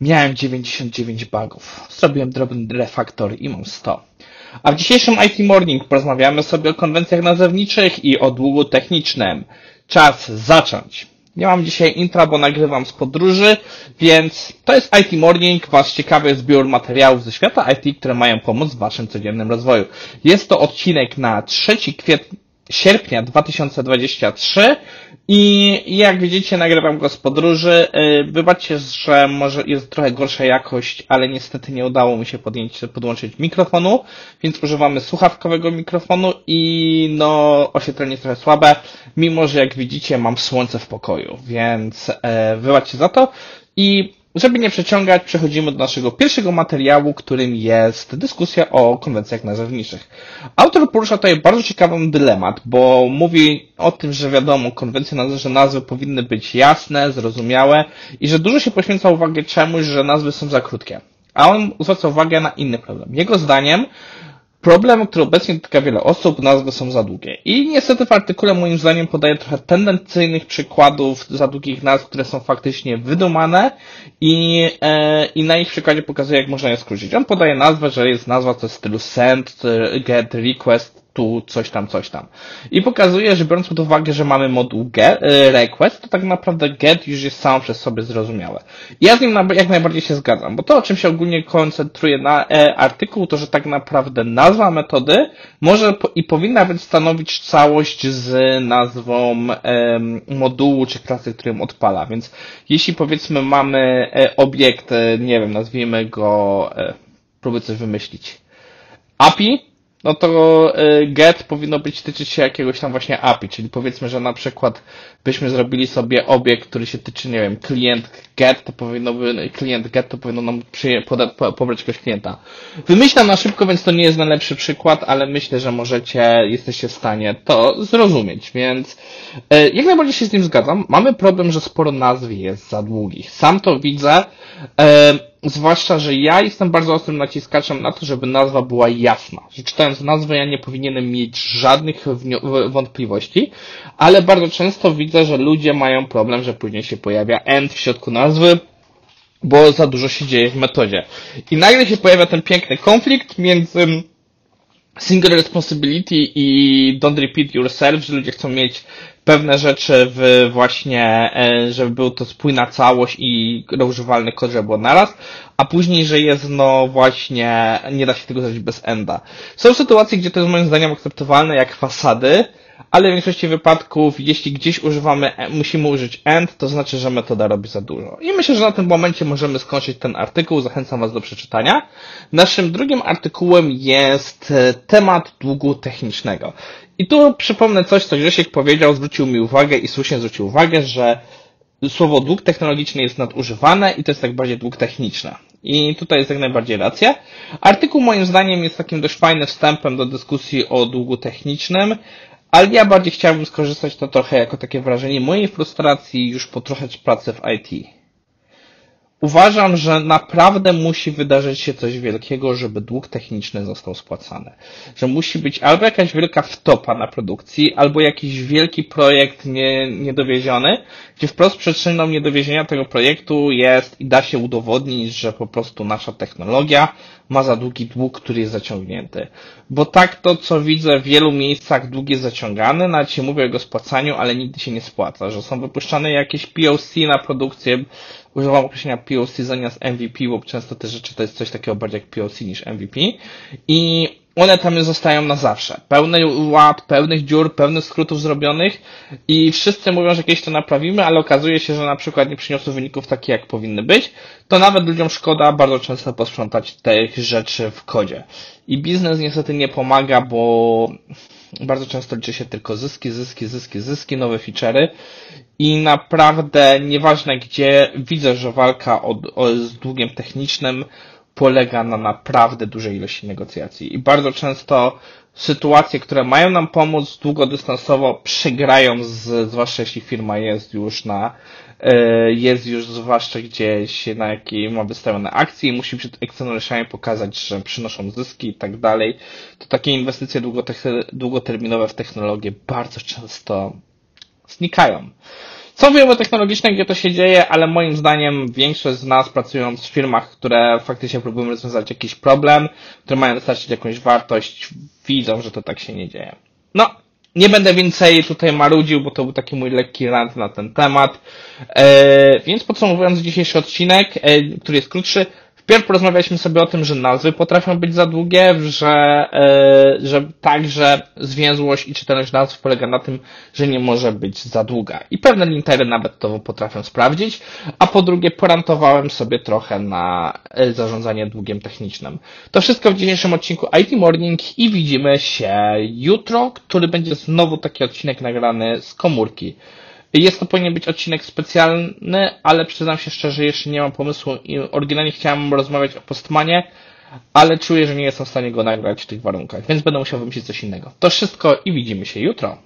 Miałem 99 bugów. Zrobiłem drobny refaktor i mam 100. A w dzisiejszym IT Morning porozmawiamy sobie o konwencjach nazewniczych i o długu technicznym. Czas zacząć. Nie mam dzisiaj intra, bo nagrywam z podróży, więc to jest IT Morning, wasz ciekawy zbiór materiałów ze świata IT, które mają pomóc w waszym codziennym rozwoju. Jest to odcinek na 3 kwietnia, sierpnia 2023 i jak widzicie nagrywam go z podróży. Y, wybaczcie, że może jest trochę gorsza jakość, ale niestety nie udało mi się podjąć, podłączyć mikrofonu, więc używamy słuchawkowego mikrofonu i no oświetlenie jest trochę słabe, mimo że jak widzicie mam słońce w pokoju, więc e, wybaczcie za to i żeby nie przeciągać, przechodzimy do naszego pierwszego materiału, którym jest dyskusja o konwencjach nazewniczych. Autor porusza tutaj bardzo ciekawy dylemat, bo mówi o tym, że wiadomo, konwencje że nazwy powinny być jasne, zrozumiałe i że dużo się poświęca uwagę czemuś, że nazwy są za krótkie. A on zwraca uwagę na inny problem. Jego zdaniem Problem, który obecnie dotyka wiele osób, nazwy są za długie. I niestety w artykule moim zdaniem podaje trochę tendencyjnych przykładów za długich nazw, które są faktycznie wydumane i, e, i na ich przykładzie pokazuje, jak można je skrócić. On podaje nazwę, że jest nazwa to w stylu send, get, request, tu coś tam, coś tam. I pokazuje, że biorąc pod uwagę, że mamy moduł get, request, to tak naprawdę get już jest samo przez sobie zrozumiałe. I ja z nim jak najbardziej się zgadzam, bo to, o czym się ogólnie koncentruje na e, artykuł, to, że tak naprawdę nazwa metody może i powinna być stanowić całość z nazwą e, modułu czy klasy, którym odpala. Więc jeśli powiedzmy mamy e, obiekt, e, nie wiem, nazwijmy go, e, próbuję coś wymyślić, API, no to y, get powinno być tyczyć się jakiegoś tam właśnie API, czyli powiedzmy, że na przykład byśmy zrobili sobie obiekt, który się tyczy, nie wiem, klient get, to powinno by, klient get to powinno nam przyje, pobrać jakiegoś klienta. Wymyślam na szybko, więc to nie jest najlepszy przykład, ale myślę, że możecie, jesteście w stanie to zrozumieć, więc y, jak najbardziej się z tym zgadzam. Mamy problem, że sporo nazw jest za długich. Sam to widzę, y, Zwłaszcza, że ja jestem bardzo ostrym naciskaczem na to, żeby nazwa była jasna. Że czytając nazwę ja nie powinienem mieć żadnych wątpliwości, ale bardzo często widzę, że ludzie mają problem, że później się pojawia end w środku nazwy, bo za dużo się dzieje w metodzie. I nagle się pojawia ten piękny konflikt między single responsibility i don't repeat yourself, że ludzie chcą mieć pewne rzeczy w właśnie, e, żeby był to spójna całość i używalny kod, żeby było naraz, a później, że jest no właśnie, nie da się tego zrobić bez enda. Są sytuacje, gdzie to jest moim zdaniem akceptowalne, jak fasady, ale w większości wypadków, jeśli gdzieś używamy, e, musimy użyć end, to znaczy, że metoda robi za dużo. I myślę, że na tym momencie możemy skończyć ten artykuł. Zachęcam Was do przeczytania. Naszym drugim artykułem jest e, temat długu technicznego. I tu przypomnę coś, co Grzesiek powiedział, zwrócił mi uwagę i słusznie zwrócił uwagę, że słowo dług technologiczny jest nadużywane i to jest tak bardziej dług techniczny. I tutaj jest jak najbardziej racja. Artykuł moim zdaniem jest takim dość fajnym wstępem do dyskusji o długu technicznym, ale ja bardziej chciałbym skorzystać to trochę jako takie wrażenie mojej frustracji już po trochę pracy w IT. Uważam, że naprawdę musi wydarzyć się coś wielkiego, żeby dług techniczny został spłacany. Że musi być albo jakaś wielka wtopa na produkcji, albo jakiś wielki projekt nie, niedowieziony, gdzie wprost przyczyną niedowiezienia tego projektu jest i da się udowodnić, że po prostu nasza technologia ma za długi dług, który jest zaciągnięty. Bo tak to, co widzę w wielu miejscach, dług jest zaciągany, nawet się mówi o jego spłacaniu, ale nigdy się nie spłaca, że są wypuszczane jakieś POC na produkcję, używam określenia POC zamiast MVP, bo często te rzeczy to jest coś takiego bardziej jak POC niż MVP i one tam zostają na zawsze. Pełny ład, pełnych dziur, pełnych skrótów zrobionych i wszyscy mówią, że kiedyś to naprawimy, ale okazuje się, że na przykład nie przyniosły wyników takich, jak powinny być, to nawet ludziom szkoda bardzo często posprzątać tych rzeczy w kodzie. I biznes niestety nie pomaga, bo bardzo często liczy się tylko zyski, zyski, zyski, zyski, nowe feature'y i naprawdę nieważne gdzie widzę, że walka o, o, z długiem technicznym polega na naprawdę dużej ilości negocjacji. I bardzo często sytuacje, które mają nam pomóc długodystansowo, przegrają, z, zwłaszcza jeśli firma jest już na, e, jest już zwłaszcza gdzieś na jakiej ma wystawione akcje i musi przed akcjonariuszami pokazać, że przynoszą zyski i tak dalej, to takie inwestycje długoterminowe w technologię bardzo często znikają. Są firmy technologiczne, gdzie to się dzieje, ale moim zdaniem większość z nas pracując w firmach, które faktycznie próbują rozwiązać jakiś problem, które mają dostarczyć jakąś wartość, widzą, że to tak się nie dzieje. No, nie będę więcej tutaj marudził, bo to był taki mój lekki rant na ten temat. E, więc podsumowując dzisiejszy odcinek, e, który jest krótszy, Wpierw porozmawialiśmy sobie o tym, że nazwy potrafią być za długie, że, e, że także zwięzłość i czytelność nazw polega na tym, że nie może być za długa. I pewne lintery nawet to potrafią sprawdzić. A po drugie, porantowałem sobie trochę na e, zarządzanie długiem technicznym. To wszystko w dzisiejszym odcinku IT Morning i widzimy się jutro, który będzie znowu taki odcinek nagrany z komórki. Jest to powinien być odcinek specjalny, ale przyznam się szczerze, jeszcze nie mam pomysłu oryginalnie chciałem rozmawiać o Postmanie, ale czuję, że nie jestem w stanie go nagrać w tych warunkach, więc będę musiał wymyślić coś innego. To wszystko i widzimy się jutro.